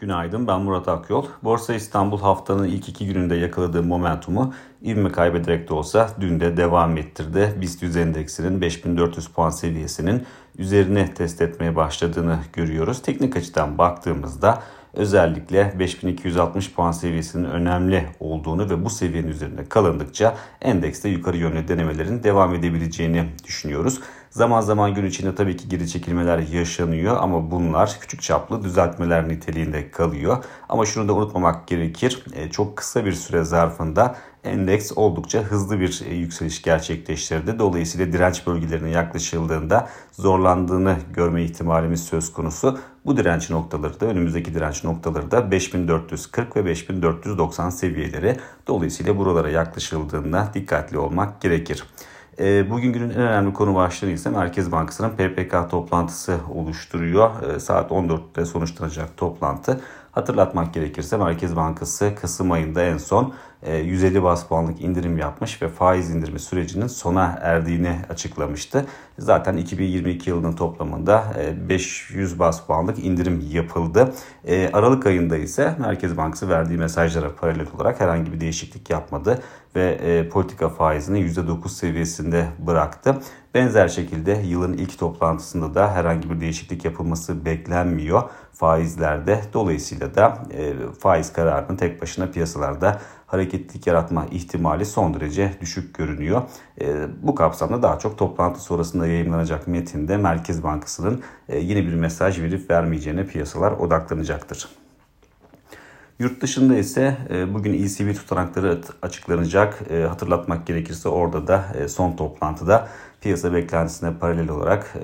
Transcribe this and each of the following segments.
Günaydın ben Murat Akyol. Borsa İstanbul haftanın ilk iki gününde yakaladığı momentumu ivme kaybederek de olsa dün de devam ettirdi. BIST 100 endeksinin 5400 puan seviyesinin üzerine test etmeye başladığını görüyoruz. Teknik açıdan baktığımızda özellikle 5260 puan seviyesinin önemli olduğunu ve bu seviyenin üzerinde kalındıkça endekste yukarı yönlü denemelerin devam edebileceğini düşünüyoruz. Zaman zaman gün içinde tabii ki geri çekilmeler yaşanıyor ama bunlar küçük çaplı düzeltmeler niteliğinde kalıyor. Ama şunu da unutmamak gerekir. E, çok kısa bir süre zarfında endeks oldukça hızlı bir e, yükseliş gerçekleştirdi. Dolayısıyla direnç bölgelerine yaklaşıldığında zorlandığını görme ihtimalimiz söz konusu. Bu direnç noktaları da önümüzdeki direnç noktaları da 5440 ve 5490 seviyeleri. Dolayısıyla buralara yaklaşıldığında dikkatli olmak gerekir. E, bugün günün en önemli konu başlığı ise Merkez Bankası'nın PPK toplantısı oluşturuyor. E, saat 14'te sonuçlanacak toplantı. Hatırlatmak gerekirse Merkez Bankası Kasım ayında en son 150 e, bas puanlık indirim yapmış ve faiz indirimi sürecinin sona erdiğini açıklamıştı. Zaten 2022 yılının toplamında 500 e, bas puanlık indirim yapıldı. E, Aralık ayında ise Merkez Bankası verdiği mesajlara paralel olarak herhangi bir değişiklik yapmadı ve politika faizini %9 seviyesinde bıraktı. Benzer şekilde yılın ilk toplantısında da herhangi bir değişiklik yapılması beklenmiyor faizlerde. Dolayısıyla da faiz kararının tek başına piyasalarda hareketlilik yaratma ihtimali son derece düşük görünüyor. E, bu kapsamda daha çok toplantı sonrasında yayınlanacak metinde Merkez Bankası'nın e, yeni bir mesaj verip vermeyeceğine piyasalar odaklanacaktır. Yurt dışında ise e, bugün ECB tutanakları açıklanacak. E, hatırlatmak gerekirse orada da e, son toplantıda piyasa beklentisine paralel olarak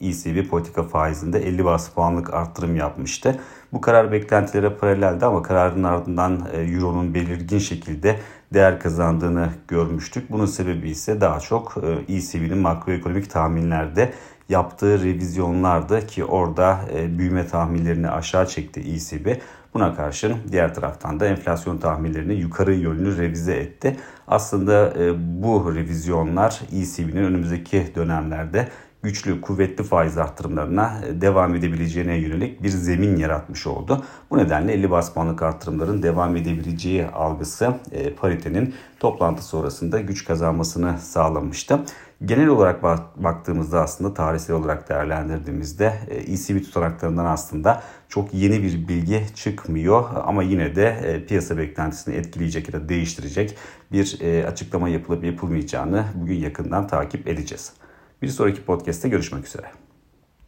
ECB politika faizinde 50 bas puanlık arttırım yapmıştı. Bu karar beklentilere paraleldi ama kararın ardından Euro'nun belirgin şekilde değer kazandığını görmüştük. Bunun sebebi ise daha çok ECB'nin makroekonomik tahminlerde yaptığı revizyonlardı ki orada büyüme tahminlerini aşağı çekti ECB. Buna karşın diğer taraftan da enflasyon tahminlerini yukarı yönlü revize etti. Aslında e, bu revizyonlar ECB'nin önümüzdeki dönemlerde güçlü, kuvvetli faiz arttırımlarına e, devam edebileceğine yönelik bir zemin yaratmış oldu. Bu nedenle 50 bas puanlık arttırımların devam edebileceği algısı e, paritenin toplantı sonrasında güç kazanmasını sağlamıştı. Genel olarak baktığımızda aslında tarihsel olarak değerlendirdiğimizde ECB e tutanaklarından aslında çok yeni bir bilgi çıkmıyor ama yine de piyasa beklentisini etkileyecek ya da değiştirecek bir açıklama yapılıp yapılmayacağını bugün yakından takip edeceğiz. Bir sonraki podcast'te görüşmek üzere.